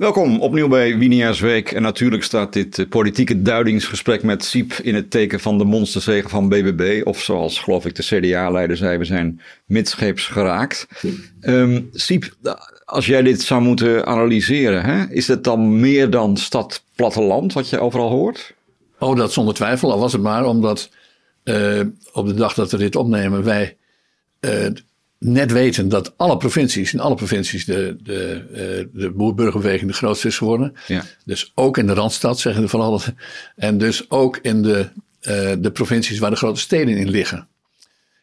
Welkom opnieuw bij Winia's Week. En natuurlijk staat dit eh, politieke duidingsgesprek met Siep in het teken van de monsterzegen van BBB. Of zoals geloof ik de CDA-leider zei, we zijn midscheeps geraakt. Um, Siep, als jij dit zou moeten analyseren, hè, is het dan meer dan stad-platteland wat je overal hoort? Oh, dat zonder twijfel. Al was het maar omdat uh, op de dag dat we dit opnemen wij uh, net weten dat alle provincies, in alle provincies de, de, uh, de boerburgerbeweging de grootste is geworden. Ja. Dus ook in de Randstad, zeggen de van alle. En dus ook in de, uh, de provincies waar de grote steden in liggen.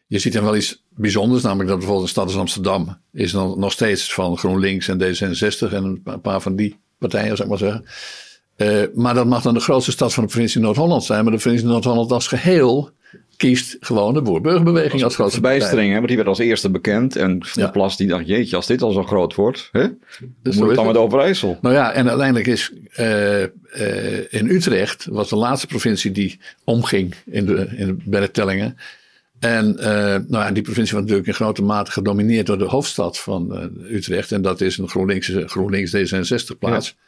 Je ziet dan wel iets bijzonders, namelijk dat bijvoorbeeld de stad als Amsterdam is dan nog steeds van GroenLinks en D66 en een paar van die partijen, zou ik maar zeggen. Uh, maar dat mag dan de grootste stad van de provincie Noord-Holland zijn. Maar de provincie Noord-Holland als geheel kiest gewoon de boer-burgerbeweging als grootste verbijstering. Hè? Want die werd als eerste bekend. En Van ja. Plas die dacht, jeetje, als dit al zo groot wordt, hè? Dus moet het dan met Overijssel? Nou ja, en uiteindelijk is uh, uh, in Utrecht, was de laatste provincie die omging in de, in de, bij de tellingen. En uh, nou ja, die provincie was natuurlijk in grote mate gedomineerd door de hoofdstad van Utrecht. En dat is een GroenLinks, GroenLinks D66 plaats. Ja.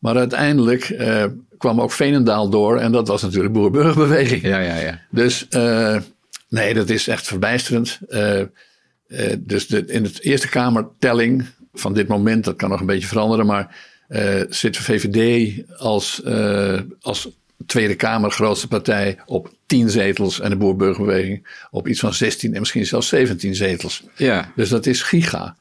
Maar uiteindelijk uh, kwam ook Veenendaal door en dat was natuurlijk boer-burgerbeweging. Ja, ja, ja. Dus uh, nee, dat is echt verbijsterend. Uh, dus de, in de Eerste Kamertelling van dit moment, dat kan nog een beetje veranderen, maar zit de VVD als, als Tweede Kamer grootste partij op 10 zetels en de boer-burgerbeweging op iets van 16 en misschien zelfs 17 zetels. Ja. Dus dat is giga.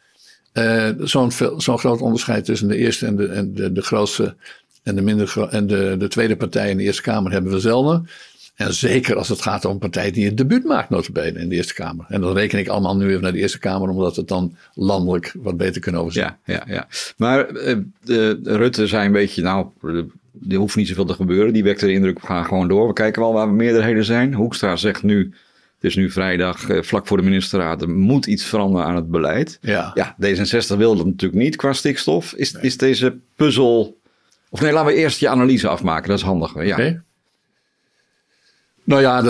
Uh, Zo'n zo groot onderscheid tussen de eerste en de, en de, de grootste en, de, minder, en de, de tweede partij in de Eerste Kamer hebben we zelden. En zeker als het gaat om een partij die het debuut maakt, notabene, in de Eerste Kamer. En dan reken ik allemaal nu even naar de Eerste Kamer, omdat we het dan landelijk wat beter kunnen overzien. Ja, ja, ja. Maar uh, de, Rutte zei een beetje, nou, er hoeft niet zoveel te gebeuren. Die wekte de indruk, we gaan gewoon door. We kijken wel waar we meerderheden zijn. Hoekstra zegt nu, is nu vrijdag, eh, vlak voor de ministerraad. Er moet iets veranderen aan het beleid. Ja, ja D66 wil dat natuurlijk niet qua stikstof. Is, nee. is deze puzzel. Of nee, laten we eerst je analyse afmaken. Dat is handiger. Ja. Okay. Nou ja,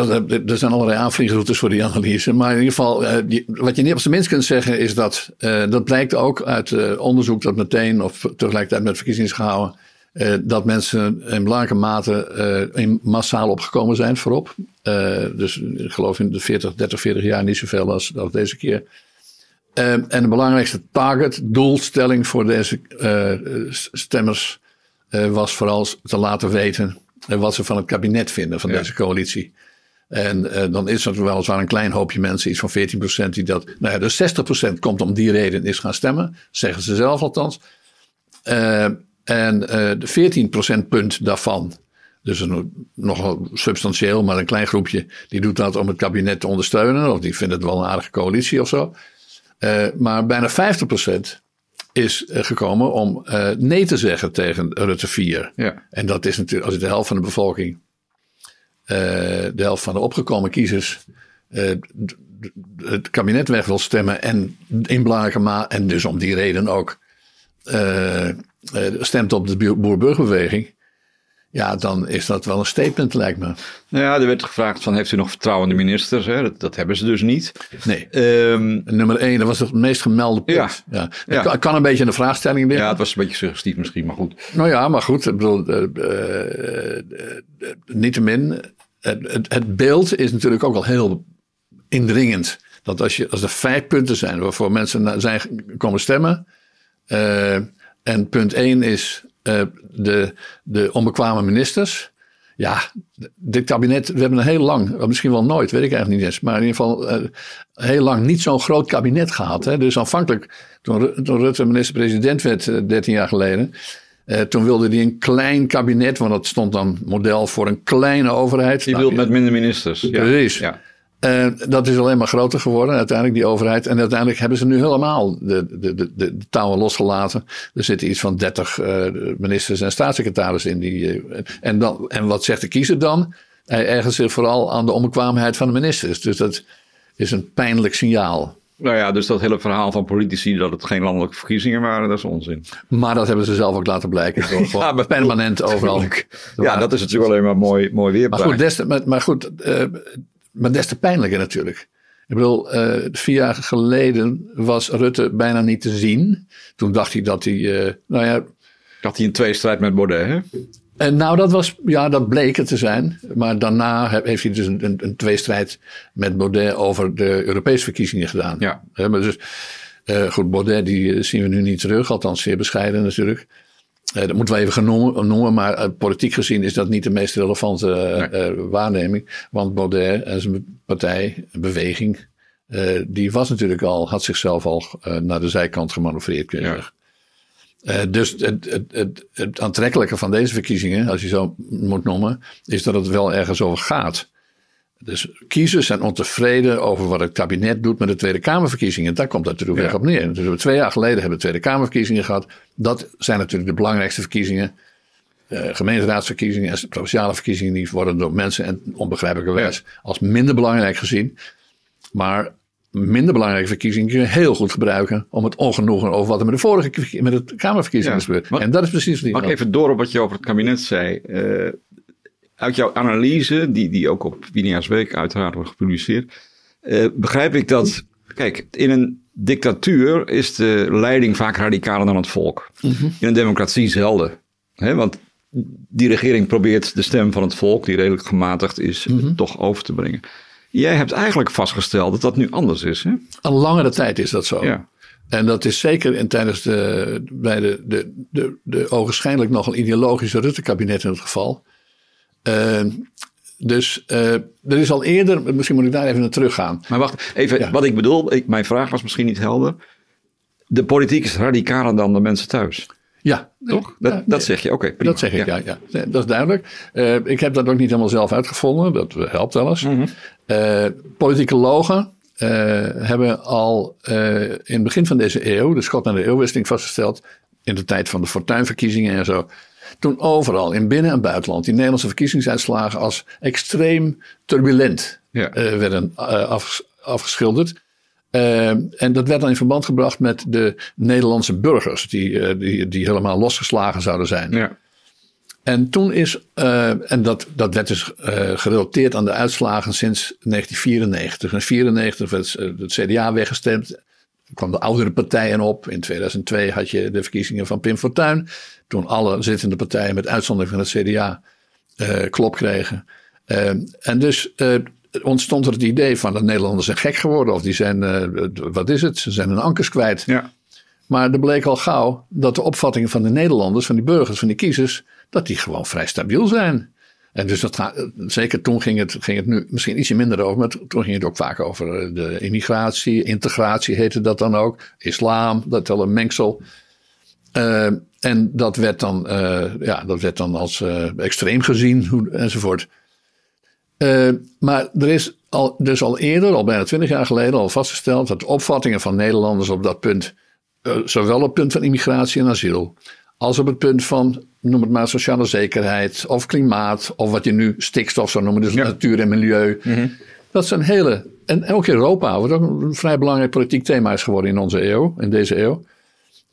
er zijn allerlei aanvliegroutes voor die analyse. Maar in ieder geval, uh, wat je niet op zijn minst kunt zeggen is dat, uh, dat blijkt ook uit onderzoek dat meteen of tegelijkertijd met verkiezingen is gehouden, dat mensen in belangrijke mate in massaal opgekomen zijn voorop. Uh, dus ik geloof in de 40, 30, 40 jaar niet zoveel als, als deze keer. en de belangrijkste target, doelstelling voor deze stemmers was vooral te laten weten wat ze van het kabinet vinden, van ja. deze coalitie. En dan is er weliswaar een klein hoopje mensen, iets van 14% die dat. Nou ja, dus 60% komt om die reden is gaan stemmen, zeggen ze zelf althans. Uh, en de 14 procentpunt daarvan, dus een, nogal substantieel, maar een klein groepje, die doet dat om het kabinet te ondersteunen. Of die vindt het wel een aardige coalitie of zo. Uh, maar bijna 50 procent is uh, gekomen om nee te zeggen tegen Rutte 4. Ja. En dat is natuurlijk, als je de helft van de bevolking, de helft van de opgekomen kiezers, het kabinet weg wil stemmen en in belangrijke mate, en dus om die reden ook stemt op de boer-burgerbeweging. Ja, dan is dat wel een statement, lijkt me. Nou ja, er werd gevraagd van, heeft u nog vertrouwende ministers? Hè? Dat, dat, hebben ze dus niet. Nee. Um, Nummer één, dat was het meest gemelde punt. Ja. ja. ja. Kan, kan, een beetje in de vraagstelling liggen. Ja, het was een beetje suggestief misschien, maar goed. Nou ja, maar goed. Ik bedoel, uh, uh, niettemin, het, het, het beeld is natuurlijk ook al heel indringend. Dat als, je, als er vijf punten zijn waarvoor mensen zijn komen stemmen... En punt 1 is uh, de, de onbekwame ministers. Ja, dit kabinet, we hebben een heel lang, misschien wel nooit, weet ik eigenlijk niet eens. Maar in ieder geval uh, heel lang niet zo'n groot kabinet gehad. Hè. Dus aanvankelijk, toen, toen Rutte minister-president werd, uh, 13 jaar geleden. Uh, toen wilde hij een klein kabinet, want dat stond dan model voor een kleine overheid. Die nou, wil met minder ministers. Ja. Precies. Ja. Uh, dat is alleen maar groter geworden, uiteindelijk, die overheid. En uiteindelijk hebben ze nu helemaal de, de, de, de touwen losgelaten. Er zitten iets van 30 uh, ministers en staatssecretarissen in die. Uh, en, dan, en wat zegt de kiezer dan? Hij ergert zich vooral aan de onbekwaamheid van de ministers. Dus dat is een pijnlijk signaal. Nou ja, dus dat hele verhaal van politici dat het geen landelijke verkiezingen waren, dat is onzin. Maar dat hebben ze zelf ook laten blijken. Ja, maar permanent overal. Ja, dat is natuurlijk alleen maar mooi, mooi weer. Maar goed, des, maar, maar goed maar des te pijnlijker natuurlijk. Ik bedoel, uh, vier jaar geleden was Rutte bijna niet te zien. Toen dacht hij dat hij, uh, nou ja... Had hij een tweestrijd met Baudet, hè? En nou, dat, was, ja, dat bleek het te zijn. Maar daarna heeft hij dus een, een, een tweestrijd met Baudet over de Europese verkiezingen gedaan. Ja. maar dus, uh, goed, Baudet die zien we nu niet terug, althans zeer bescheiden natuurlijk. Uh, dat moeten we even gaan noemen, maar uh, politiek gezien is dat niet de meest relevante nee. waarneming. Want Baudet en zijn partij, beweging, die was natuurlijk al, had zichzelf al naar de zijkant gemanoeuvreerd ja. Uh, dus het, het, het, het, aantrekkelijke van deze verkiezingen, als je zo moet noemen, is dat het wel ergens over gaat. Dus kiezers zijn ontevreden over wat het kabinet doet met de Tweede Kamerverkiezingen. Daar komt dat natuurlijk ja. weg op neer. Dus we twee jaar geleden hebben we Tweede Kamerverkiezingen gehad. Dat zijn natuurlijk de belangrijkste verkiezingen. Uh, gemeenteraadsverkiezingen en provinciale verkiezingen, die worden door mensen en onbegrijpelijke wijze ja. als minder belangrijk gezien. Maar minder belangrijke verkiezingen kun je heel goed gebruiken om het ongenoegen over wat er met de vorige met het Kamerverkiezingen is gebeurd. En dat is precies wat Mag ik even door op wat je over het kabinet zei? Uh, uit jouw analyse, die, die ook op Winia's Week uiteraard wordt gepubliceerd, uh, begrijp ik dat, kijk, in een dictatuur is de leiding vaak radicaler dan het volk. Mm -hmm. In een democratie zelden. Hè? Want die regering probeert de stem van het volk, die redelijk gematigd is, mm -hmm. toch over te brengen. Jij hebt eigenlijk vastgesteld dat dat nu anders is. Hè? Al langere tijd is dat zo. Ja. En dat is zeker in, tijdens de, bij de, de, de, de ogenschijnlijk nogal ideologische Rutte-kabinet in het geval. Uh, dus uh, er is al eerder, misschien moet ik daar even naar teruggaan. Maar wacht, even, ja. wat ik bedoel, ik, mijn vraag was misschien niet helder. De politiek is radicaler dan de mensen thuis. Ja, toch? Dat, ja, dat zeg je, oké. Okay, dat zeg ik, ja. ja, ja. Dat is duidelijk. Uh, ik heb dat ook niet helemaal zelf uitgevonden, dat helpt wel eens. Mm -hmm. uh, politicologen hebben al in het begin van deze eeuw, de schot naar de eeuwwisseling vastgesteld, in de tijd van de fortuinverkiezingen en zo, toen overal in binnen- en buitenland die Nederlandse verkiezingsuitslagen als extreem turbulent ja. werden af, afgeschilderd. Uh, en dat werd dan in verband gebracht met de Nederlandse burgers, die, uh, die, die helemaal losgeslagen zouden zijn. Ja. En toen is, uh, en dat, dat werd dus gerelateerd aan de uitslagen sinds 1994. In 1994 werd het CDA weggestemd. Er kwam de oudere partijen op. In 2002 had je de verkiezingen van Pim Fortuyn. Toen alle zittende partijen, met uitzondering van het CDA, klop kregen. en dus ontstond er het idee van de Nederlanders zijn gek geworden. Of die zijn, uh, wat is het, ze zijn hun ankers kwijt. Ja. Maar er bleek al gauw dat de opvattingen van de Nederlanders, van die burgers, van die kiezers, dat die gewoon vrij stabiel zijn. En dus dat zeker toen ging het, ging het nu misschien ietsje minder over, maar toen ging het ook vaak over de immigratie, integratie heette dat dan ook, islam, dat wel een mengsel. Uh, en dat werd dan, uh, ja, dat werd dan als uh, extreem gezien hoe, enzovoort. Maar er is al, dus al eerder, al bijna twintig jaar geleden, al vastgesteld dat de opvattingen van Nederlanders op dat punt, zowel op het punt van immigratie en asiel, als op het punt van, noem het maar, sociale zekerheid of klimaat, of wat je nu stikstof zou noemen, dus ja. natuur en milieu. Mm -hmm. Dat zijn hele, en ook Europa, wat ook een vrij belangrijk politiek thema is geworden in onze eeuw, in deze eeuw,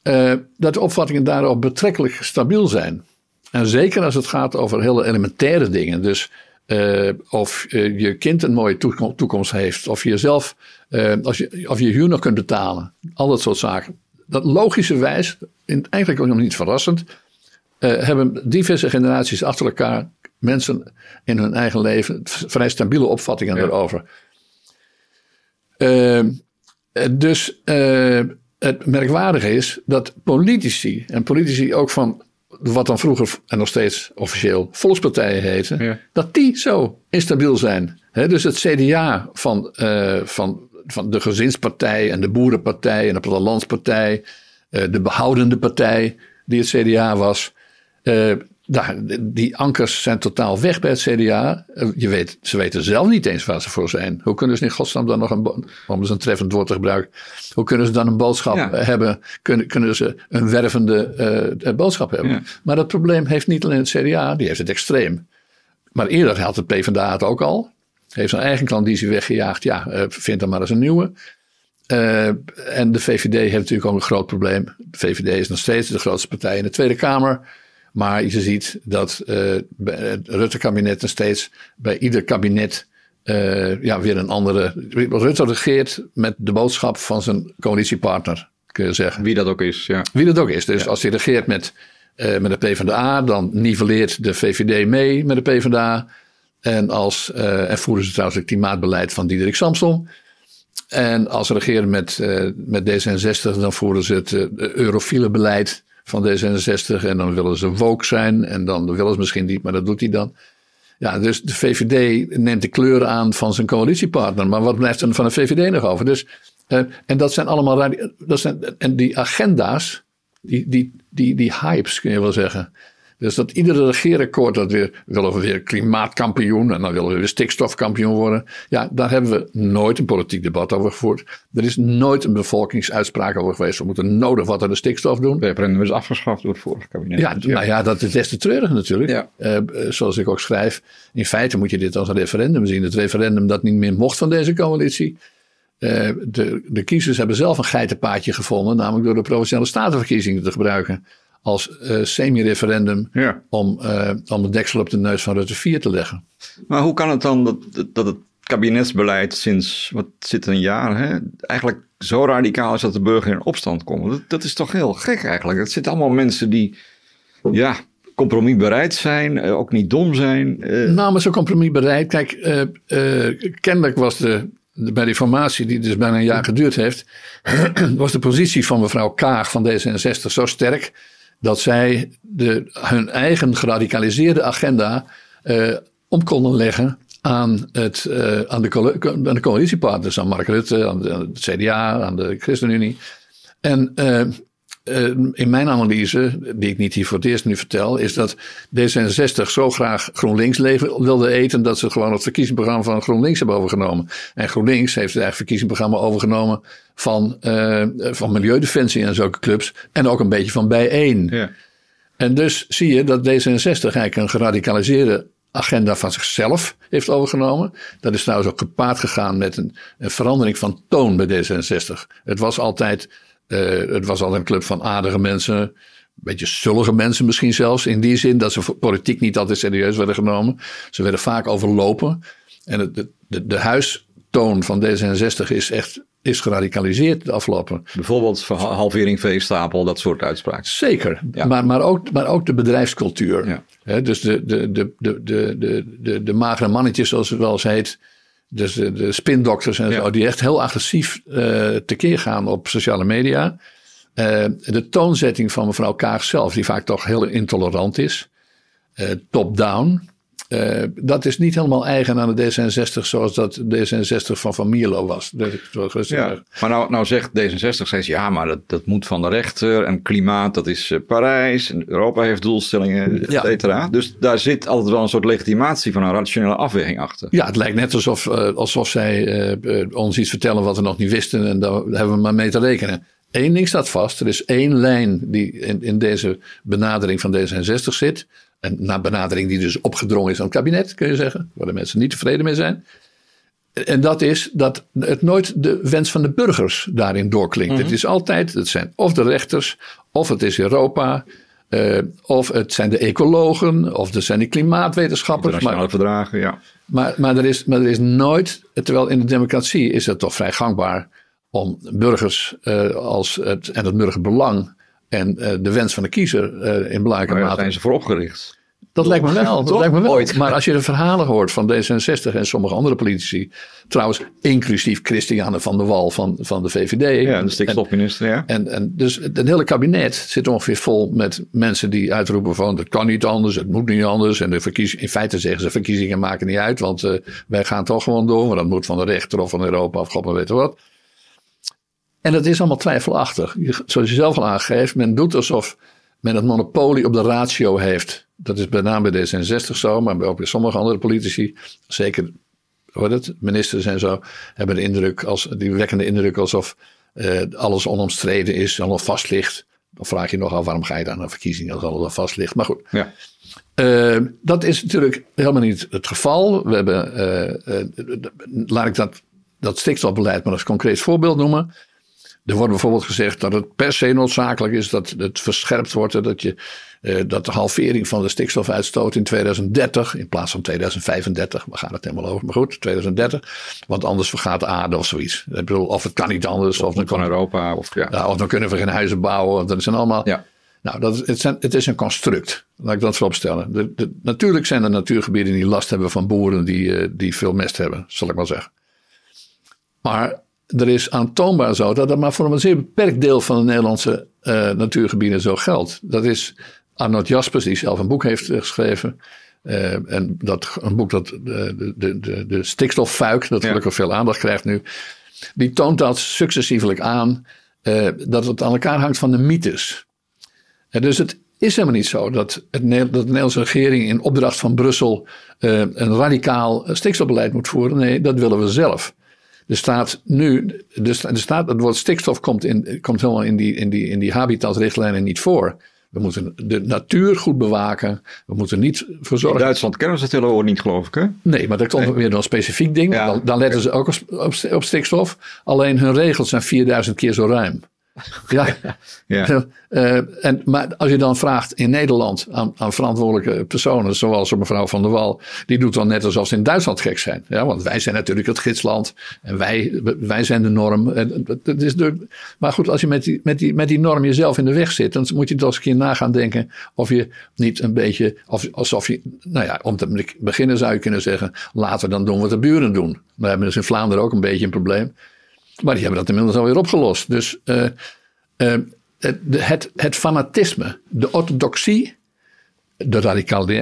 uh, dat de opvattingen daarop betrekkelijk stabiel zijn. En zeker als het gaat over hele elementaire dingen. Dus uh, of uh, je kind een mooie toekomst heeft. Of je zelf, uh, als je, of je huur nog kunt betalen. Al dat soort zaken. Dat logischerwijs, in, eigenlijk ook nog niet verrassend, hebben diverse generaties achter elkaar mensen in hun eigen leven vrij stabiele opvattingen ja. daarover. dus het merkwaardige is dat politici, en politici ook van wat dan vroeger en nog steeds officieel volkspartijen heten, ja. dat die zo instabiel zijn. He, dus het CDA van, uh, van, van de gezinspartij en de boerenpartij en de plattelandspartij, uh, de behoudende partij die het CDA was. Uh, die ankers zijn totaal weg bij het CDA. Je weet, ze weten zelf niet eens waar ze voor zijn. Hoe kunnen ze in godsnaam dan nog een, om eens een treffend woord te gebruiken, hoe kunnen ze dan een boodschap ja. hebben? Kunnen, kunnen ze een wervende uh, boodschap hebben? Ja. Maar dat probleem heeft niet alleen het CDA, die heeft het extreem. Maar eerder had het PvdA het ook al. Heeft zijn eigen klandizie weggejaagd. Ja, uh, vind dan maar eens een nieuwe. Uh, en de VVD heeft natuurlijk ook een groot probleem. De VVD is nog steeds de grootste partij in de Tweede Kamer. Maar je ziet dat uh, het Rutte-kabinet steeds bij ieder kabinet uh, ja, weer een andere. Rutte regeert met de boodschap van zijn coalitiepartner, kun je zeggen. Wie dat ook is, ja. Wie dat ook is. Dus ja. als hij regeert met, uh, met de PvdA. Dan nivelleert de VVD mee met de PvdA. En, als, en voeren ze trouwens het klimaatbeleid van Diederik Samson. En als ze regeren met, met D66, dan voeren ze het eurofiele beleid van D66. En dan willen ze woke zijn. En dan willen ze misschien niet, maar dat doet hij dan. Ja, dus de VVD neemt de kleur aan van zijn coalitiepartner. Maar wat blijft er van de VVD nog over? Dus, uh, en dat zijn allemaal. Dat zijn, en die agenda's, die, die, die, die hypes kun je wel zeggen. Dus dat iedere regeerakkoord dat weer willen we weer klimaatkampioen en dan willen we weer stikstofkampioen worden. Ja, daar hebben we nooit een politiek debat over gevoerd. Er is nooit een bevolkingsuitspraak over geweest. We moeten nodig wat aan de stikstof doen. Het referendum is afgeschaft door het vorige kabinet. Ja, nou ja, dat is des te treurig natuurlijk. Ja. Uh, zoals ik ook schrijf. In feite moet je dit als een referendum zien. Het referendum dat niet meer mocht van deze coalitie. Uh, de, de kiezers hebben zelf een geitenpaadje gevonden, namelijk door de provinciale statenverkiezingen te gebruiken als uh, semi-referendum ja. om, uh, om de deksel op de neus van Rutte 4 te leggen. Maar hoe kan het dan dat, dat het kabinetsbeleid sinds, wat zit een jaar, hè, eigenlijk zo radicaal is dat de burger in opstand komt? Dat, dat is toch heel gek eigenlijk. Het zitten allemaal mensen die, ja, compromisbereid zijn, uh, ook niet dom zijn. Nou, maar zo compromisbereid. Kijk, kennelijk was de, de, bij de formatie, die dus bijna een jaar geduurd heeft, was de positie van mevrouw Kaag van D66 zo sterk dat zij de, hun eigen geradicaliseerde agenda uh, om konden leggen aan, het, uh, aan, de, aan de coalitiepartners, aan Mark Rutte, aan, de, het CDA, aan de ChristenUnie. En uh, in mijn analyse, die ik niet hier voor het eerst nu vertel, is dat D66 zo graag GroenLinks wilde eten dat ze gewoon het verkiezingsprogramma van GroenLinks hebben overgenomen. En GroenLinks heeft het eigen verkiezingsprogramma overgenomen van, uh, van Milieudefensie en zulke clubs. En ook een beetje van bijeen. Ja. En dus zie je dat D66 eigenlijk een geradicaliseerde agenda van zichzelf heeft overgenomen. Dat is trouwens ook gepaard gegaan met een, een verandering van toon bij D66. Het was altijd uh, het was al een club van aardige mensen. Een beetje zullige mensen misschien zelfs. In die zin dat ze politiek niet altijd serieus werden genomen. Ze werden vaak overlopen. En het, de, de, de huistoon van D66 is echt is geradicaliseerd de afgelopen. Bijvoorbeeld halvering veestapel, dat soort uitspraken. Zeker, ja. maar, maar, ook, maar ook de bedrijfscultuur. Ja. He, dus de, de, de, de, de, de, de magere mannetjes, zoals het wel eens heet. Dus de, de spindokters en zo, die echt heel agressief uh, tekeer gaan op sociale media. Uh, de toonzetting van mevrouw Kaag zelf, die vaak toch heel intolerant is. Uh, Top-down. Uh, dat is niet helemaal eigen aan de D66 zoals dat D66 van Van Mierlo was. Dat ja, maar nou, nou zegt D66 steeds, ja, maar dat, dat moet van de rechter en klimaat, dat is uh, Parijs. En Europa heeft doelstellingen, et cetera. Dus daar zit altijd wel een soort legitimatie van een rationele afweging achter. Ja, het lijkt net alsof, uh, alsof zij ons iets vertellen wat we nog niet wisten en daar hebben we maar mee te rekenen. Eén ding staat vast, er is één lijn die in, in deze benadering van D66 zit. En na benadering die dus opgedrongen is aan het kabinet, kun je zeggen. Waar de mensen niet tevreden mee zijn. En dat is dat het nooit de wens van de burgers daarin doorklinkt. Het is altijd, het zijn of de rechters, of het is Europa, uh, of het zijn de ecologen, of het zijn de klimaatwetenschappers. Internationale verdragen, ja. Maar, maar, er is, maar er is nooit, terwijl in de democratie is het toch vrij gangbaar om burgers uh, als het, en het burgerbelang en uh, de wens van de kiezer uh, in belangrijke mate. Daar zijn ze voor opgericht. Dat lijkt me wel. Dat lijkt me wel. Ooit. Maar als je de verhalen hoort van D66 en sommige andere politici, trouwens inclusief Christiane van der Wal van, van de VVD. Ja, de stikstofminister, ja. En, en dus het hele kabinet zit ongeveer vol met mensen die uitroepen van het kan niet anders, het moet niet anders. En de in feite zeggen ze verkiezingen maken niet uit, want uh, wij gaan toch gewoon door, maar dat moet van de rechter of van Europa of god maar weet wat. En dat is allemaal twijfelachtig. Zoals je zelf al aangeeft, men doet alsof men het monopolie op de ratio heeft. Dat is bij name bij D66 zo, maar ook bij sommige andere politici, zeker hoor het, ministers en zo, hebben de indruk, als, die wekken de indruk alsof uh, alles onomstreden is, allemaal vast ligt. Dan vraag je nog af waarom ga je dan naar verkiezingen als alles al vast ligt. Maar goed. Ja. Uh, dat is natuurlijk helemaal niet het geval. We hebben, uh, laat ik dat, dat stikstofbeleid maar als concreet voorbeeld noemen. Er wordt bijvoorbeeld gezegd dat het per se noodzakelijk is dat het verscherpt wordt. Dat, je, uh, dat de halvering van de stikstofuitstoot in 2030, in plaats van 2035, we gaan het helemaal over, maar goed, 2030. Want anders vergaat de aarde of zoiets. Ik bedoel, of het kan niet anders. Of, of dan kan Europa. Of, ja. ja. of dan kunnen we geen huizen bouwen. Dat zijn allemaal. Ja. Nou, dat is, het, zijn, het is een construct. Laat ik dat voorop stellen. De, de, natuurlijk zijn er natuurgebieden die last hebben van boeren die, eh, die veel mest hebben, zal ik maar zeggen. Maar er is aantoonbaar zo dat dat maar voor een zeer beperkt deel van de Nederlandse uh, natuurgebieden zo geldt. Dat is Arnold Jaspers, die zelf een boek heeft geschreven. Uh, en dat, een boek dat de, de, de, de stikstoffuik, dat gelukkig veel aandacht krijgt nu. Die toont dat successievelijk aan uh, dat het aan elkaar hangt van de mythes. En dus het is helemaal niet zo dat, het, dat de Nederlandse regering in opdracht van Brussel uh, een radicaal stikstofbeleid moet voeren. Nee, dat willen we zelf. Er staat nu, er staat, het woord stikstof komt, in, komt helemaal in die, in die, in die habitatrichtlijnen niet voor. We moeten de natuur goed bewaken. We moeten niet verzorgen. In Duitsland kennen ze het helemaal niet, geloof ik. Hè? Nee, maar dat komt nee. weer een specifiek ding. Ja. Dan, dan, letten ze ook op, op, stikstof. Alleen hun regels zijn 4000 keer zo ruim. Ja. ja. Uh, en, maar als je dan vraagt in Nederland aan, aan, verantwoordelijke personen, zoals mevrouw Van der Wal, die doet dan net alsof ze in Duitsland gek zijn. Ja, want wij zijn natuurlijk het gidsland en wij, wij zijn de norm. En, dat is de, maar goed, als je met die, met, die, met die norm jezelf in de weg zit, dan moet je toch eens een keer na gaan denken of je niet een beetje, of, alsof je, nou ja, om te beginnen zou je kunnen zeggen, laten we dan doen wat de buren doen. We hebben dus in Vlaanderen ook een beetje een probleem. Maar die hebben dat inmiddels alweer opgelost. Dus uh, uh, het, het, het, fanatisme, de orthodoxie, de,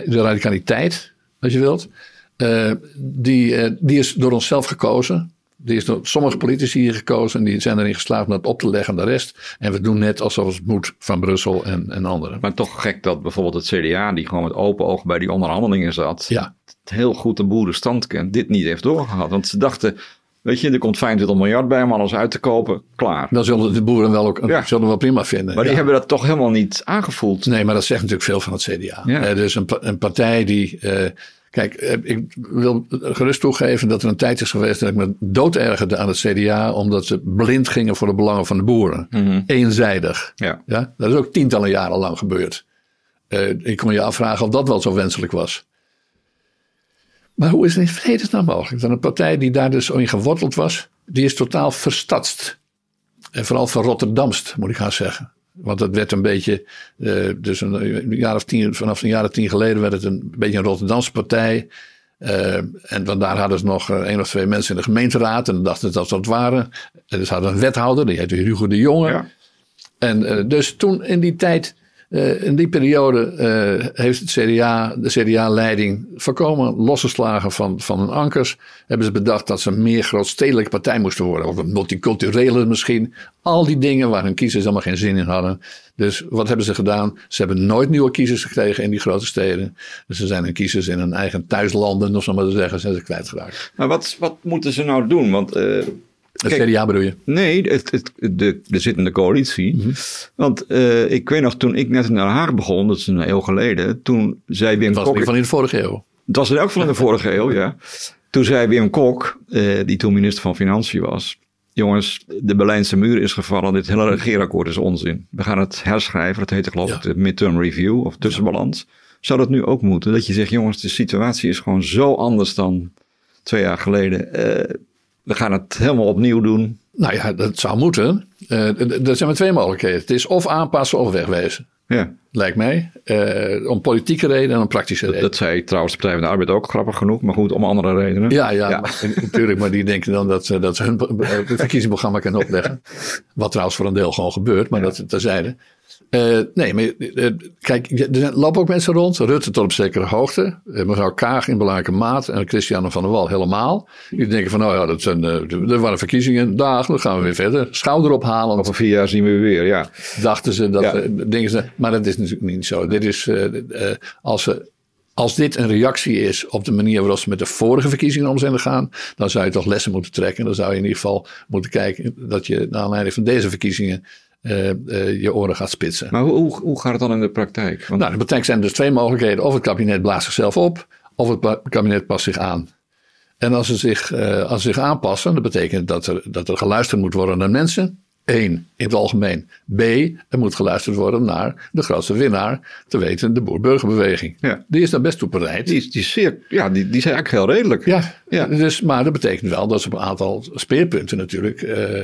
de radicaliteit, als je wilt, uh, die, die is door onszelf gekozen. Die is door sommige politici hier gekozen en die zijn erin geslaagd om dat op te leggen aan de rest. En we doen net alsof het moet van Brussel en, en anderen. Maar toch gek dat bijvoorbeeld het CDA, die gewoon met open ogen bij die onderhandelingen zat, ja. heel goed de boerenstand kent, dit niet heeft doorgehad. Want ze dachten, Weet je, er komt 25 miljard bij om alles uit te kopen. Klaar. Dan zullen de boeren wel, ook, ja. zullen wel prima vinden. Maar die ja. hebben dat toch helemaal niet aangevoeld. Nee, maar dat zegt natuurlijk veel van het CDA. Ja. Uh, dus een, een, partij die. Uh, kijk, uh, ik wil gerust toegeven dat er een tijd is geweest dat ik me doodergerde aan het CDA. omdat ze blind gingen voor de belangen van de boeren. Mm -hmm. Eenzijdig. Ja. Ja? Dat is ook tientallen jaren lang gebeurd. ik kon je afvragen of dat wel zo wenselijk was. Maar hoe is het in vredesnaam mogelijk dat een partij die daar dus in geworteld was, die is totaal verstadst. En vooral van Rotterdamst, moet ik gaan zeggen. Want het werd een beetje, uh, dus een, jaar of tien, vanaf een jaar of tien geleden werd het een beetje een Rotterdamse partij. Uh, en vandaar hadden ze nog één of twee mensen in de gemeenteraad. En dachten ze dat ze dat waren. En dus hadden een wethouder, die heette Hugo de Jonge. Ja. En uh, dus toen in die tijd uh, in die periode uh, heeft het CDA, de CDA-leiding voorkomen losgeslagen van, van hun ankers. Hebben ze bedacht dat ze een meer grootstedelijke partij moesten worden. Of een multiculturele misschien. Al die dingen waar hun kiezers helemaal geen zin in hadden. Dus wat hebben ze gedaan? Ze hebben nooit nieuwe kiezers gekregen in die grote steden. Dus ze zijn hun kiezers in hun eigen thuislanden, of zo maar te zeggen, zijn ze kwijtgeraakt. Maar wat, wat moeten ze nou doen? Want... Uh... Het Kijk, CDA bedoel je? Nee, het, het, de, de zittende coalitie. Mhm. Mm -hmm. Want uh, ik weet nog, toen ik net in Den Haag begon, dat is een eeuw geleden, toen zei Wim Kok... Dat was van in de vorige eeuw. Het was in elk geval in de vorige eeuw, ja. Toen zei Wim Kok, uh, die toen minister van Financiën was, jongens, de Berlijnse muur is gevallen, dit hele regeerakkoord is onzin. We gaan het herschrijven, dat heette geloof ik ja. de midterm review of tussenbalans. Zou dat nu ook moeten? Dat je zegt, jongens, de situatie is gewoon zo anders dan twee jaar geleden. Uh, we gaan het helemaal opnieuw doen. Nou ja, dat zou moeten. Uh, er zijn maar twee mogelijkheden. Het is of aanpassen of wegwezen. Ja. Lijkt mij. Uh, om politieke redenen en om praktische dat, redenen. Dat zei trouwens de Partij van de Arbeid ook grappig genoeg. Maar goed, om andere redenen. Ja, ja, ja. Maar, natuurlijk. Maar die denken dan dat, dat ze hun verkiezingsprogramma kunnen opleggen. Wat trouwens voor een deel gewoon gebeurt. Maar ja. dat terzijde. Uh, nee, maar uh, kijk, er lopen ook mensen rond. Rutte tot op zekere hoogte. Uh, mevrouw Kaag in belangrijke maat. En Christiane van der Wal helemaal. Die denken van, nou ja, dat zijn, er waren verkiezingen. Dag, dan gaan we weer verder. Schouder ophalen. Over vier jaar zien we weer, ja. Dachten ze, dat, ja. denken ze. Maar dat is natuurlijk niet zo. Dit is, als ze als dit een reactie is op de manier waarop ze met de vorige verkiezingen om zijn gegaan, dan zou je toch lessen moeten trekken. Dan zou je in ieder geval moeten kijken dat je naar aanleiding van deze verkiezingen je oren gaat spitsen. Maar hoe, hoe gaat het dan in de praktijk? Want... Nou, in de praktijk zijn er dus twee mogelijkheden. Of het kabinet blaast zichzelf op, of het kabinet past zich aan. En als ze zich, uh, als ze zich aanpassen, dat betekent dat er, dat er geluisterd moet worden naar mensen. Eén, in het algemeen. B, er moet geluisterd worden naar de grootste winnaar, te weten de boer-burgerbeweging. Ja. Die is daar best toe bereid. Die, is, die, is zeer, ja, die, die zijn eigenlijk heel redelijk. Ja, ja. Dus, maar dat betekent wel dat ze op een aantal speerpunten natuurlijk uh,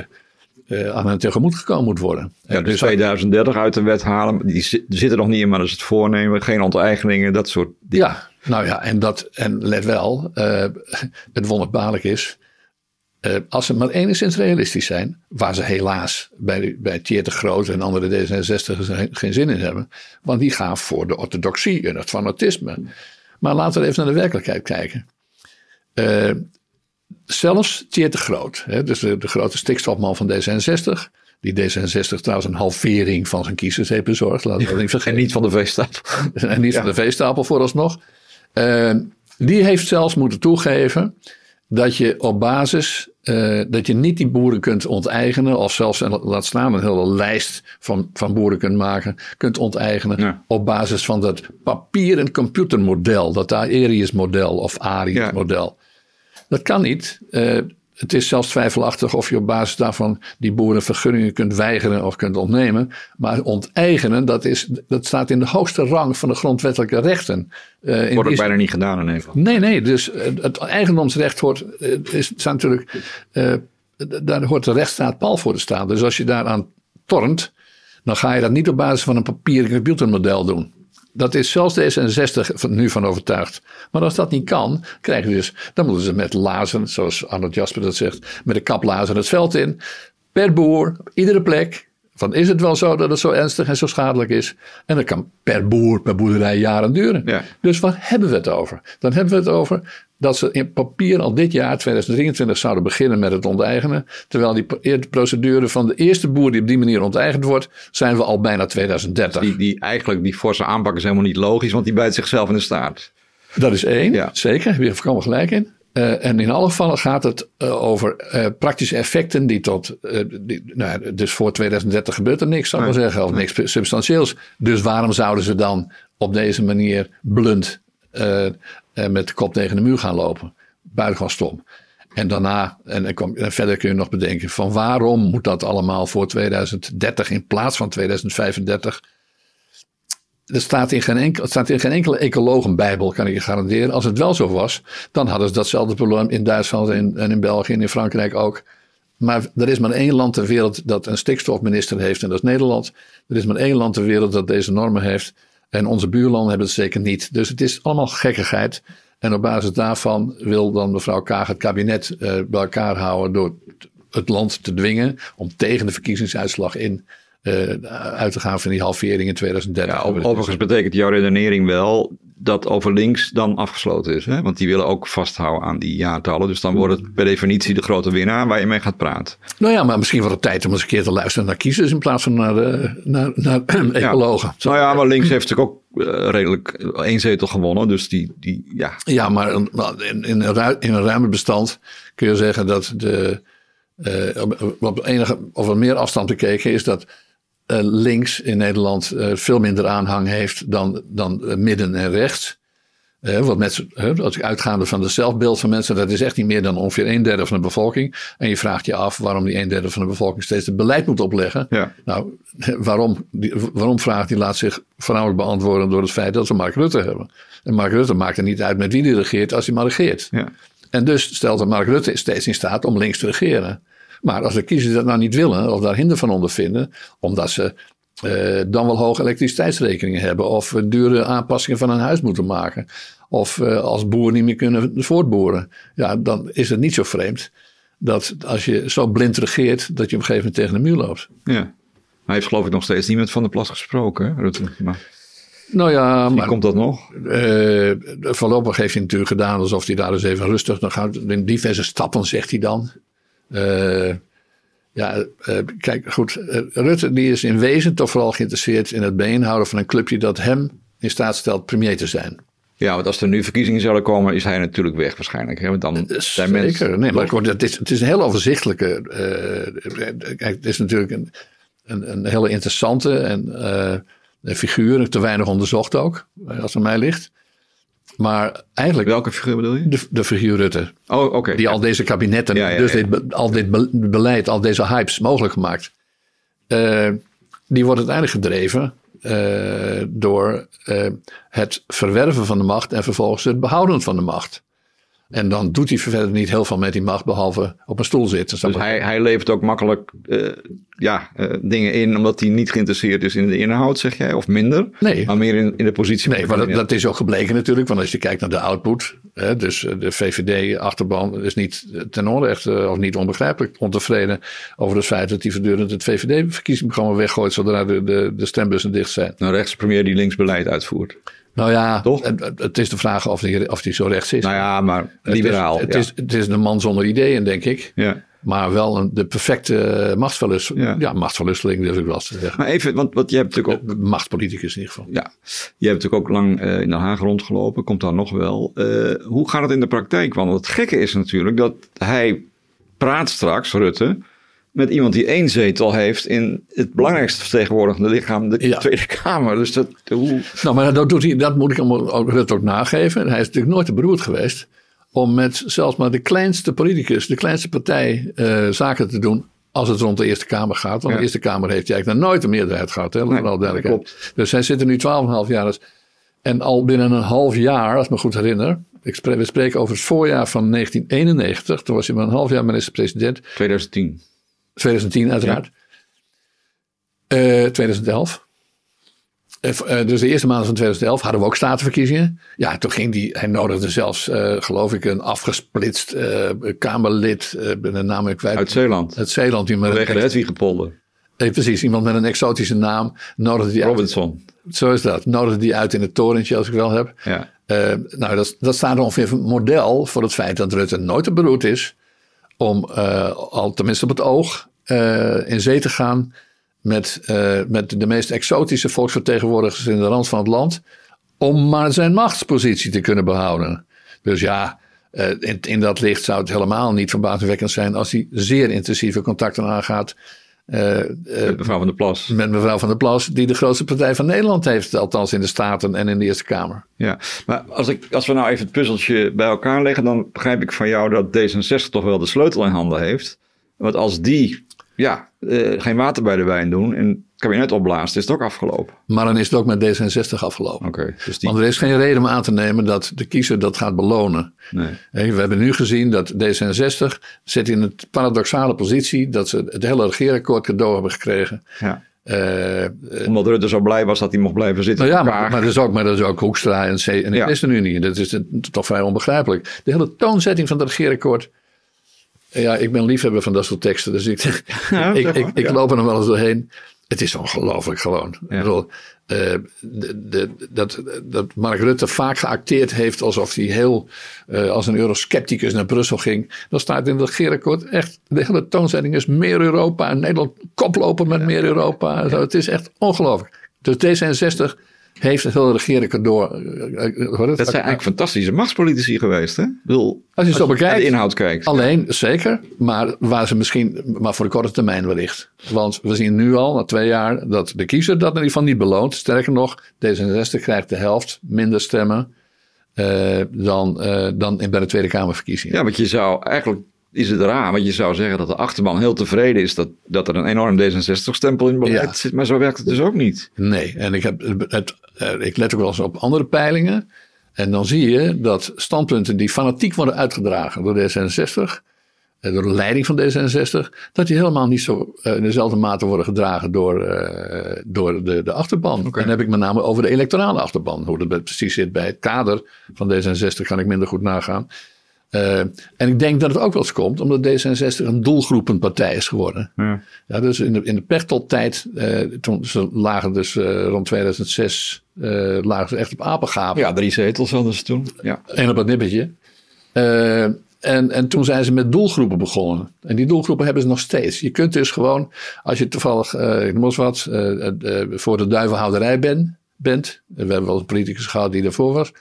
aan hen tegemoet gekomen moet worden. Ja, dus 2030 uit de wet halen, die zitten nog niet in, maar dat is het voornemen. Geen onteigeningen, dat soort dingen. Ja, nou ja, en, dat, en let wel, uh, het wonderbaarlijk is, uh, als ze maar enigszins realistisch zijn, waar ze helaas bij, bij Thier Groot en andere D66 geen zin in hebben, want die gaan voor de orthodoxie en het fanatisme. Maar laten we even naar de werkelijkheid kijken. Uh, zelfs Thier de Groot, hè, dus de, de, grote stikstofman van D66, die D66 trouwens een halvering van zijn kiezers heeft bezorgd, laten we niet vergeten. En niet van de veestapel. en niet van de veestapel vooralsnog. Uh, die heeft zelfs moeten toegeven dat je op basis, uh, dat je niet die boeren kunt onteigenen, of zelfs, laat staan, een hele lijst van, van boeren kunt maken, kunt onteigenen op basis van dat papier- en computermodel, dat Arius-model of Arius-model. Dat kan niet. Uh, het is zelfs twijfelachtig of je op basis daarvan die boeren vergunningen kunt weigeren of kunt ontnemen. Maar onteigenen, dat, is, dat staat in de hoogste rang van de grondwettelijke rechten. Uh, Wordt ook bijna niet gedaan in Nederland. Nee, nee. Dus uh, het eigendomsrecht hoort, uh, is, natuurlijk, daar hoort de rechtsstaat pal voor te staan. Dus als je daaraan tornt, dan ga je dat niet op basis van een papieren computermodel doen. Dat is zelfs D66 nu van overtuigd. Maar als dat niet kan, krijgen dus, dan moeten ze met lazen, zoals Arnold Jasper dat zegt, met een kaplazen het veld in. Per boer, op iedere plek. Van is het wel zo dat het zo ernstig en zo schadelijk is? En dat kan per boer, per boerderij jaren duren. Ja. Dus waar hebben we het over? Dan hebben we het over dat ze in papier al dit jaar, 2023, zouden beginnen met het onteigenen. Terwijl die procedure van de eerste boer die op die manier onteigend wordt, zijn we al bijna 2030. Die, die eigenlijk, die forse aanpak is helemaal niet logisch, want die bijt zichzelf in de staart. Dat is één, ja. zeker. Heb je er gelijk in. Uh, en in alle gevallen gaat het uh, over uh, praktische effecten die tot, die, nou, dus voor 2030 gebeurt er niks, zou ik maar zeggen, of niks substantieels. Dus waarom zouden ze dan op deze manier blunt met de kop tegen de muur gaan lopen? Buitengewoon stom. En daarna, en, verder kun je nog bedenken van waarom moet dat allemaal voor 2030 in plaats van 2035? Er staat, in geen enkel, staat in geen enkele ecologenbijbel, kan ik je garanderen. Als het wel zo was, dan hadden ze datzelfde probleem in Duitsland en, en in België en in Frankrijk ook. Maar er is maar één land ter wereld dat een stikstofminister heeft en dat is Nederland. Er is maar één land ter wereld dat deze normen heeft. En onze buurlanden hebben het zeker niet. Dus het is allemaal gekkigheid. En op basis daarvan wil dan mevrouw Kaag het kabinet uh, bij elkaar houden door het land te dwingen om tegen de verkiezingsuitslag in uh, uit te gaan van die halvering in 2030. Ja, overigens betekent jouw redenering wel dat over links dan afgesloten is. Hè? Want die willen ook vasthouden aan die jaartallen. Dus dan wordt het per definitie de grote winnaar waar je mee gaat praten. Nou ja, maar misschien wordt het tijd om eens een keer te luisteren naar kiezers in plaats van naar, de, naar, naar ecologen. Ja. Nou ja, maar links heeft natuurlijk ook uh, redelijk één zetel gewonnen. Dus die, die ja. Ja, maar in, in, een, in een ruimer bestand kun je zeggen dat de, uh, op enige of meer afstand bekeken is dat uh, links in Nederland uh, veel minder aanhang heeft dan, dan uh, midden en rechts. wat met, als ik uitgaande van het zelfbeeld van mensen, dat is echt niet meer dan ongeveer een derde van de bevolking. En je vraagt je af waarom die een derde van de bevolking steeds het beleid moet opleggen. Ja. Nou, waarom, die, waarom vraagt die laat zich voornamelijk beantwoorden door het feit dat we Mark Rutte hebben. En Mark Rutte maakt er niet uit met wie die regeert als hij maar regeert. Ja. En dus stelt dat Mark Rutte steeds in staat om links te regeren. Maar als de kiezers dat nou niet willen of daar hinder van ondervinden, omdat ze uh, dan wel hoge elektriciteitsrekeningen hebben of dure aanpassingen van een huis moeten maken. Of uh, als boeren niet meer kunnen voortboren. Ja, dan is het niet zo vreemd dat als je zo blind regeert, dat je op een gegeven moment tegen de muur loopt. Ja. Hij heeft geloof ik nog steeds met Van der Plas gesproken, Rutte. Maar... Nou ja, maar. komt dat nog? Uh, voorlopig heeft hij natuurlijk gedaan alsof hij daar eens even rustig nog gaat. In diverse stappen zegt hij dan. Uh, ja, uh, kijk, goed. Uh, Rutte die is in wezen toch vooral geïnteresseerd in het bijeenhouden van een clubje dat hem in staat stelt premier te zijn. Ja, want als er nu verkiezingen zouden komen, is hij natuurlijk weg waarschijnlijk. Hè? Want dan zijn Zeker, mensen... nee, maar het is, het is een heel overzichtelijke... kijk, het is natuurlijk een, een, een hele interessante en, figuur, te weinig onderzocht ook, als het mij ligt. Maar eigenlijk. Welke figuur bedoel je? De, de figuur Rutte. Oh, oké. die al deze kabinetten, dus Dit, al dit beleid, al deze hypes mogelijk gemaakt. Uh, die wordt uiteindelijk gedreven uh, door uh, het verwerven van de macht en vervolgens het behouden van de macht. En dan doet hij verder niet heel veel met die macht, behalve op een stoel zitten. Dus hij, hij levert ook makkelijk uh, ja, uh, dingen in, omdat hij niet geïnteresseerd is in de inhoud, zeg jij? Of minder? Nee. Maar meer in, in de positie. Nee, maar dat, dat, is ook gebleken natuurlijk. Want als je kijkt naar de output, hè, dus de VVD-achterban is niet ten onrechte of niet onbegrijpelijk ontevreden over het feit dat hij voortdurend het VVD-verkiezingsprogramma weggooit zodra de, de, de stembussen dicht zijn. Een rechtspremier die linksbeleid uitvoert. Nou ja, Toch? Het, is de vraag of hij of die zo rechts is. Nou ja, maar liberaal. Het is, het, is, het is een man zonder ideeën, denk ik. Ja. Maar wel een, de perfecte machtsverlusteling. Ja, ja machtsverlusteling durf ik wel te zeggen. Maar even, want, want je hebt natuurlijk ook... Machtspoliticus in ieder geval. Ja, je hebt natuurlijk ook lang uh, in Den Haag rondgelopen. Komt daar nog wel. Uh, hoe gaat het in de praktijk? Want het gekke is natuurlijk dat hij praat straks, Rutte met iemand die één zetel heeft in het belangrijkste vertegenwoordigende lichaam, de ja. Tweede Kamer. Dus dat, hoe... Nou, maar dat, doet hij, dat moet ik hem ook, Rutte ook nageven. Hij is natuurlijk nooit te beroerd geweest om met zelfs maar de kleinste politicus, de kleinste partij, uh, zaken te doen als het rond de Eerste Kamer gaat. Want ja. de Eerste Kamer heeft hij eigenlijk nog nooit een meerderheid gehad. Hè, nee, al duidelijkheid. Dus hij zit er nu 12,5 jaar. En al binnen een half jaar, als ik me goed herinner. We spreken over het voorjaar van 1991. Toen was hij maar een half jaar minister-president. 2010. 2010 uiteraard. Ja. Uh, 2011. Uh, dus de eerste maanden van 2011 hadden we ook statenverkiezingen. Ja, toen ging die, hij nodigde zelfs, uh, geloof ik, een afgesplitst uh, Kamerlid, ben de naam ik kwijt. Uit Zeeland. Uit Zeeland. Die Vanwege de Hedwigepolder. Nee, precies, iemand met een exotische naam. Nodigde die Robinson. Uit, zo is dat. Nodigde die uit in het torentje, als ik wel heb. Ja. nou, dat, dat staat ongeveer een model voor het feit dat Rutte nooit te beroerd is om uh, al tenminste op het oog uh, in zee te gaan met, uh, met de meest exotische volksvertegenwoordigers in de rand van het land. Om maar zijn machtspositie te kunnen behouden. Dus ja, in, in dat licht zou het helemaal niet verbazingwekkend zijn als hij zeer intensieve contacten aangaat. Met mevrouw van der Plas. Met mevrouw van der Plas, die de grootste partij van Nederland heeft, althans in de Staten en in de Eerste Kamer. Ja, maar als, ik, als we nou even het puzzeltje bij elkaar leggen, dan begrijp ik van jou dat D66 toch wel de sleutel in handen heeft. Want als die ja, uh, geen water bij de wijn doen en kabinet opblaast, is het ook afgelopen. Maar dan is het ook met D66 afgelopen. Okay, dus die... Want er is geen reden om aan te nemen dat de kiezer dat gaat belonen. Nee. We hebben nu gezien dat D66 zit in een paradoxale positie dat ze het hele regeerakkoord cadeau hebben gekregen. Ja. Uh, Omdat Rutte zo blij was dat hij mocht blijven zitten. Nou ja, maar, maar, dat is ook, maar dat is ook Hoekstra en, C en de ChristenUnie. Ja. Dat is toch vrij onbegrijpelijk. De hele toonzetting van het regeerakkoord. Ja, ik ben liefhebber van dat soort teksten. Dus ik, ja, ik, ik, ik, loop er nog wel eens doorheen. Het is ongelooflijk gewoon. Ja. Bedoel, uh, de, de, dat, dat Mark Rutte vaak geacteerd heeft alsof hij heel uh, als een euroscepticus naar Brussel ging. Dan staat in het regeerakkoord echt, de hele toonzetting is meer Europa. En Nederland koplopen met meer Europa. Zo, het is echt ongelooflijk. Dus D66 heeft het hele regeren door. Dat zijn eigenlijk fantastische machtspolitici geweest, hè? Wil, als je zo bekijkt. de inhoud kijkt. Alleen, zeker. Maar waar ze misschien, maar voor de korte termijn wellicht. Want we zien nu al, na twee jaar, dat de kiezer dat in ieder geval niet beloont. Sterker nog, D66 krijgt de helft minder stemmen uh, dan, uh, dan bij de Tweede Kamerverkiezingen. Ja, want je zou eigenlijk is het raar. Want je zou zeggen dat de achterban heel tevreden is dat, dat er een enorm D66-stempel in beleid ja. zit. Maar zo werkt het dus ook niet. Nee, en ik, heb het, ik let ook wel eens op andere peilingen. En dan zie je dat standpunten die fanatiek worden uitgedragen door D66, door de leiding van D66, dat die helemaal niet zo in dezelfde mate worden gedragen door, uh, door de, de achterban. Okay. En dan heb ik met name over de electorale achterban. Hoe dat precies zit bij het kader van D66 kan ik minder goed nagaan. Uh, en ik denk dat het ook wel eens komt omdat D66 een doelgroepenpartij is geworden. Ja. ja dus in de, in de Pechteltijd, uh, toen ze lagen dus uh, rond 2006, lagen ze echt op apengapen. Ja, drie zetels hadden ze toen. Ja. En op het nippertje. en, en toen zijn ze met doelgroepen begonnen. En die doelgroepen hebben ze nog steeds. Je kunt dus gewoon, als je toevallig, ik noem eens wat, voor de duivelhouderij ben, bent. We hebben wel een politicus gehad die daarvoor was.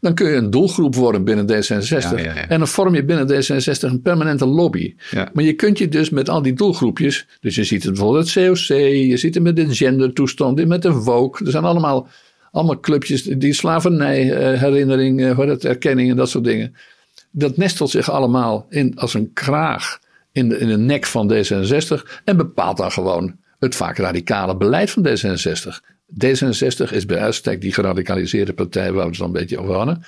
Dan kun je een doelgroep worden binnen D66. Ja, ja, ja. En dan vorm je binnen D66 een permanente lobby. Maar je kunt je dus met al die doelgroepjes. Dus je ziet het bijvoorbeeld het COC. Je ziet het met de gendertoestand. Met de Woke. Er zijn allemaal, allemaal clubjes. Die slavernijherinnering. Uh, het, erkenning en dat soort dingen. Dat nestelt zich allemaal in als een kraag. In de, in de nek van D66. En bepaalt dan gewoon het vaak radicale beleid van D66. D66 is bij uitstek die geradicaliseerde partij waar we het een beetje over hadden.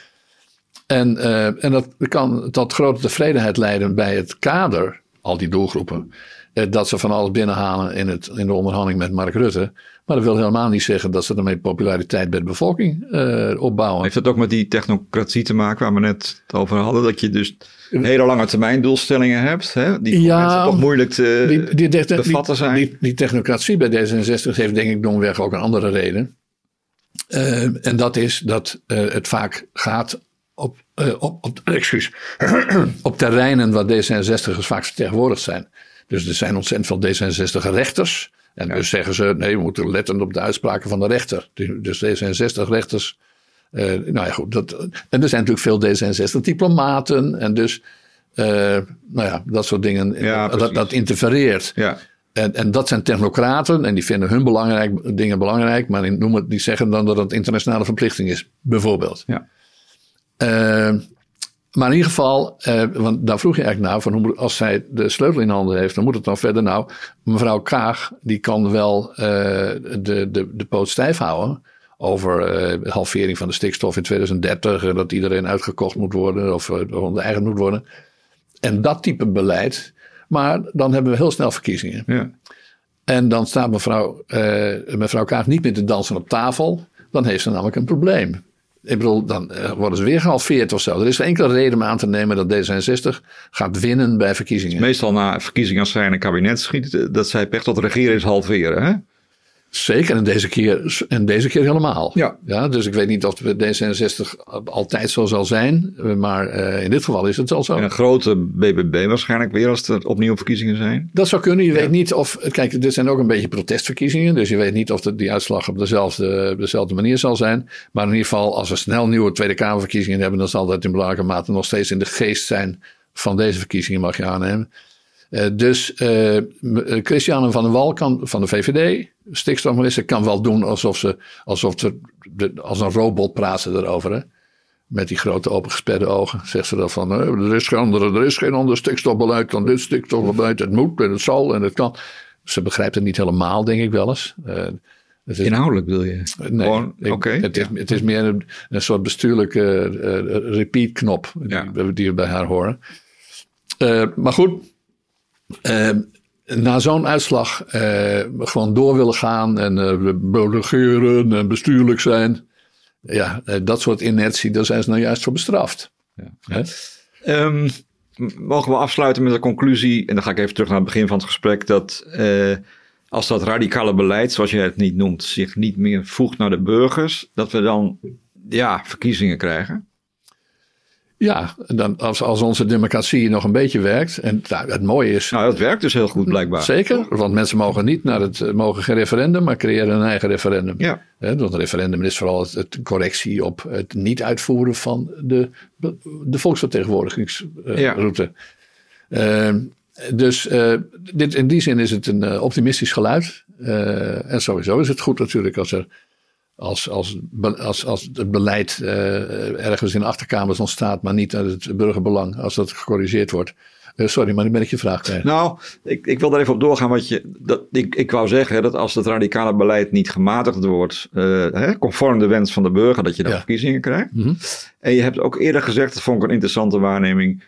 En, uh, en dat kan tot grote tevredenheid leiden bij het kader, al die doelgroepen. Uh, dat ze van alles binnenhalen in, het, in de onderhandeling met Mark Rutte. Maar dat wil helemaal niet zeggen dat ze daarmee populariteit bij de bevolking uh, opbouwen. Heeft dat ook met die technocratie te maken waar we net het over hadden? Dat je dus hele lange termijn doelstellingen hebt, hè? die ja, mensen toch moeilijk te die, die, bevatten zijn. Die, die, technocratie bij D66 heeft denk ik domweg ook een andere reden. Uh, en dat is dat uh, het vaak gaat op, op, op, excuus, op terreinen waar D66'ers vaak vertegenwoordigd zijn. Dus er zijn ontzettend veel D66 rechters. En dus zeggen ze, nee, we moeten letten op de uitspraken van de rechter. Dus D66 rechters. Uh, nou ja, goed. Dat, en er zijn natuurlijk veel D66 diplomaten. En dus, uh, nou ja, dat soort dingen. Ja, dat, dat interfereert. Ja. En, en dat zijn technocraten en die vinden hun belangrijk, dingen belangrijk, maar die, noemen, die zeggen dan dat het internationale verplichting is, bijvoorbeeld. Ja. Uh, maar in ieder geval, uh, want daar vroeg je eigenlijk naar, van hoe, als zij de sleutel in handen heeft, dan moet het dan verder. Nou, mevrouw Kaag, die kan wel uh, de, de, de poot stijf houden over uh, halvering van de stikstof in 2030, en dat iedereen uitgekocht moet worden of eigen moet worden. En dat type beleid, maar dan hebben we heel snel verkiezingen. Ja. En dan staat mevrouw, uh, mevrouw Kaag niet meer te dansen op tafel. Dan heeft ze namelijk een probleem. Ik bedoel, dan uh, worden ze weer gehalveerd of zo. Er is geen enkele reden om aan te nemen dat D66 gaat winnen bij verkiezingen. Meestal na verkiezingen als zij in een kabinet schiet, dat zij per tot regeren is halveren. Hè? Zeker, en deze keer, en deze keer helemaal. Ja. Ja, dus ik weet niet of D66 altijd zo zal zijn, maar uh, in dit geval is het al zo. En een grote BBB waarschijnlijk weer als er opnieuw verkiezingen zijn? Dat zou kunnen. Je weet niet of, kijk, dit zijn ook een beetje protestverkiezingen, dus je weet niet of de, die uitslag op dezelfde, dezelfde manier zal zijn. Maar in ieder geval, als we snel nieuwe Tweede Kamerverkiezingen hebben, dan zal dat in belangrijke mate nog steeds in de geest zijn van deze verkiezingen, mag je aannemen. Uh, dus uh, Christiane van der Wal kan, van de VVD, stikstofminister, kan wel doen alsof ze, alsof ze de, als een robot praten erover. Hè? Met die grote opengesperde ogen. Zegt ze dan van, er, is geen andere, er is geen ander stikstofbeleid dan dit stikstofbeleid. Het moet en het zal en het kan. Ze begrijpt het niet helemaal, denk ik wel eens. Uh, het is, Inhoudelijk wil je? Nee, oké. het, is, het is meer een, een soort bestuurlijke repeat knop die, die we bij haar horen. maar goed, uh, na zo'n uitslag uh, gewoon door willen gaan en regeren en bestuurlijk zijn. Ja, dat soort inertie, daar zijn ze nou juist voor bestraft. Ja. Um, mogen we afsluiten met de conclusie, en dan ga ik even terug naar het begin van het gesprek, dat als dat radicale beleid, zoals je het niet noemt, zich niet meer voegt naar de burgers, dat we dan ja, verkiezingen krijgen? Ja, dan, als, als onze democratie nog een beetje werkt. En nou, het mooie is. Nou, dat werkt dus heel goed blijkbaar. Zeker, want mensen mogen niet naar het. mogen geen referendum, maar creëren een eigen referendum. Ja. want een referendum is vooral het, correctie op het niet uitvoeren van de, de volksvertegenwoordigingsroute. Ja. Uh, dus uh, dit, in die zin is het een uh, optimistisch geluid. Uh, en sowieso is het goed natuurlijk als er als, als, als, als het beleid uh, ergens in achterkamers ontstaat, maar niet uit het burgerbelang, als dat gecorrigeerd wordt. Uh, sorry, maar nu ben ik je vraag. Nou, ik, ik wil daar even op doorgaan. Wat je, dat, ik, ik wou zeggen dat als het radicale beleid niet gematigd wordt, uh, hè, conform de wens van de burger, dat je dan verkiezingen krijgt. Mm -hmm. En je hebt ook eerder gezegd, dat vond ik een interessante waarneming.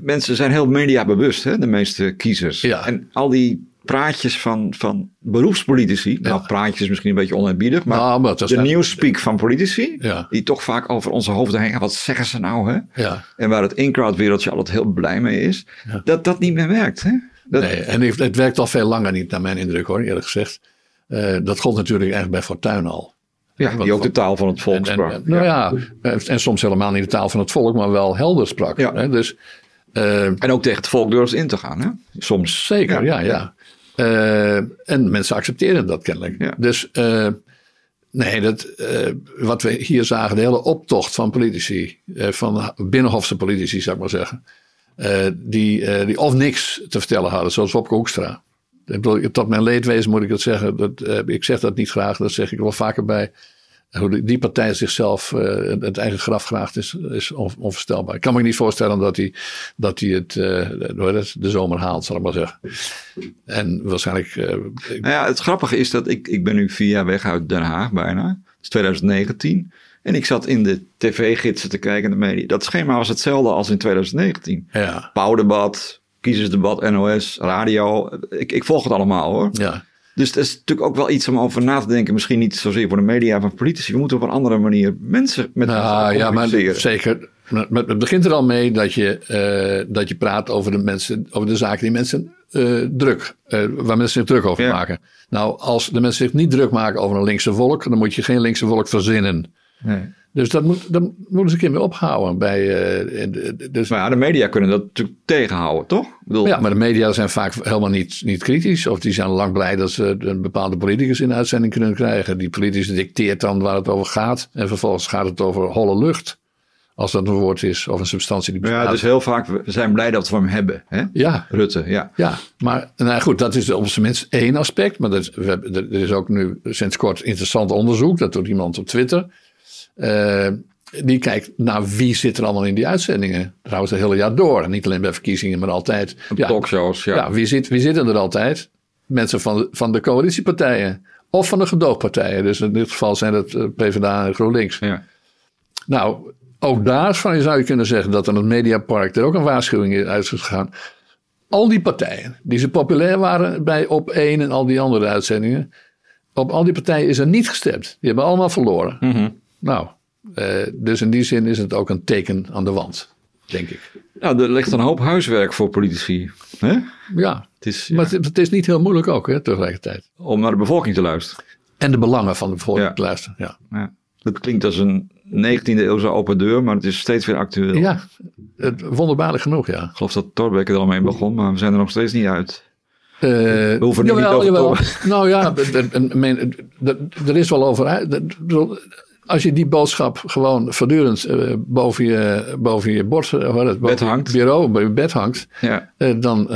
mensen zijn heel mediabewust, hè, de meeste kiezers. Ja. En al die praatjes van, van beroepspolitici. Nou, praatjes misschien een beetje oneerbiedig, maar, nou, maar de nieuwspeak van politici, ja. die toch vaak over onze hoofden heen Wat zeggen ze nou? Hè? Ja. En waar het in-crowd wereldje altijd heel blij mee is, dat dat niet meer werkt. Hè? Dat... Nee, en het werkt al veel langer niet, naar mijn indruk hoor, eerlijk gezegd. Uh, dat gold natuurlijk eigenlijk bij Fortuyn al. Ja, die ook de taal van het volk sprak. En, nou ja, en soms helemaal niet de taal van het volk, maar wel helder sprak. Hè? Dus, uh, en ook tegen het volk durft in te gaan, hè? Soms. Zeker, ja, ja. Uh, en mensen accepteren dat kennelijk. Ja. Dus uh, nee, dat, wat we hier zagen, de hele optocht van politici, van binnenhofse politici zou ik maar zeggen, die, die of niks te vertellen hadden, zoals Wopke Hoekstra. Tot mijn leedwezen moet ik dat zeggen. Dat, ik zeg dat niet graag, dat zeg ik wel vaker bij hoe die partij zichzelf uh, het eigen graf graagt is, is onvoorstelbaar. Ik kan me niet voorstellen dat hij, dat hij het, uh, de zomer haalt, zal ik maar zeggen. En waarschijnlijk... Uh, nou ja, het grappige is dat ik, ik ben nu vier jaar weg uit Den Haag bijna. Het is 2019. En ik zat in de tv-gidsen te kijken, de media. Dat schema was hetzelfde als in 2019. Ja. Pauwdebat, kiezersdebat, NOS, radio. Ik, ik volg het allemaal hoor. Ja. Dus dat is natuurlijk ook wel iets om over na te denken. Misschien niet zozeer voor de media, maar politici. We moeten op een andere manier mensen met Nou, ja, maar zeker. Maar Het begint er al mee dat je, eh, dat je praat over de, mensen, over de zaken die mensen eh, druk, eh, waar mensen zich druk over Ja. maken. Nou, als de mensen zich niet druk maken over een linkse volk, dan moet je geen linkse volk verzinnen. Nee. Dus dat moet, dat moeten ze een keer mee ophouden. Bij, eh, dus, Maar ja, de media kunnen dat natuurlijk tegenhouden, toch? Ik bedoel, ja, maar de media zijn vaak helemaal niet, niet kritisch. Of die zijn lang blij dat ze een bepaalde politicus in uitzending kunnen krijgen. Die politicus dicteert dan waar het over gaat. En vervolgens gaat het over holle lucht. Als dat een woord is of een substantie die bestaat. ja, dus heel vaak, we zijn blij dat we hem hebben. Hè? ja, Rutte, ja. ja, maar nou goed, dat is op zijn minst één aspect. Maar dat, we hebben, er is ook nu sinds kort interessant onderzoek. Dat doet iemand op Twitter. Eh, die kijkt naar wie zit er allemaal in die uitzendingen. Trouwens, het hele jaar door. En niet alleen bij verkiezingen, maar altijd. Ja, Talkshows, ja. ja, wie, zit, wie zitten er altijd? Mensen van de, van de coalitiepartijen. Of van de gedoogpartijen. Dus in dit geval zijn het eh, PvdA en GroenLinks. ja. Nou, ook daarvan zou je kunnen zeggen dat aan het Mediapark er ook een waarschuwing in is gegaan. Al die partijen die zo populair waren bij Op 1 en al die andere uitzendingen. Op al die partijen is er niet gestemd. Die hebben allemaal verloren. Mhm. Nou, eh, dus in die zin is het ook een teken aan de wand, denk ik. Nou, er ligt een hoop huiswerk voor politici. Hè? Ja, Het is ja, maar het, het is niet heel moeilijk ook, hè, tegelijkertijd. om naar de bevolking te luisteren. En de belangen van de bevolking Ja. te luisteren. Ja. Ja. Dat klinkt als een 19e eeuwse open deur, maar het is steeds weer actueel. ja, het, wonderbaarlijk genoeg, ja. Ik geloof dat Thorbecke er al mee begon, maar we zijn er nog steeds niet uit. Eh, We hoeven er niet over te Nou ja, er is wel over. Als je die boodschap gewoon voortdurend eh, boven, je, boven je bord, heet het, boven Bed hangt. je bureau, bij je bed hangt, Ja. eh, dan,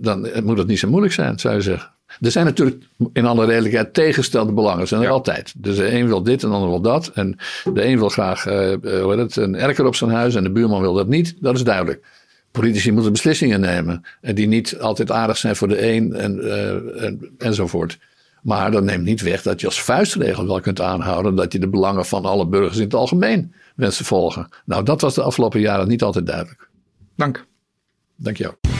dan moet het niet zo moeilijk zijn, zou je zeggen. Er zijn natuurlijk in alle redelijkheid tegenstelde belangen. zijn er Ja. altijd. Dus de een wil dit en de ander wil dat. En de een wil graag hoe heet het, een erker op zijn huis en de buurman wil dat niet. Dat is duidelijk. Politici moeten beslissingen nemen. En die niet altijd aardig zijn voor de een en, en, enzovoort. Maar dat neemt niet weg dat je als vuistregel wel kunt aanhouden. dat je de belangen van alle burgers in het algemeen wenst te volgen. Nou, dat was de afgelopen jaren niet altijd duidelijk. Dank. Dank wel.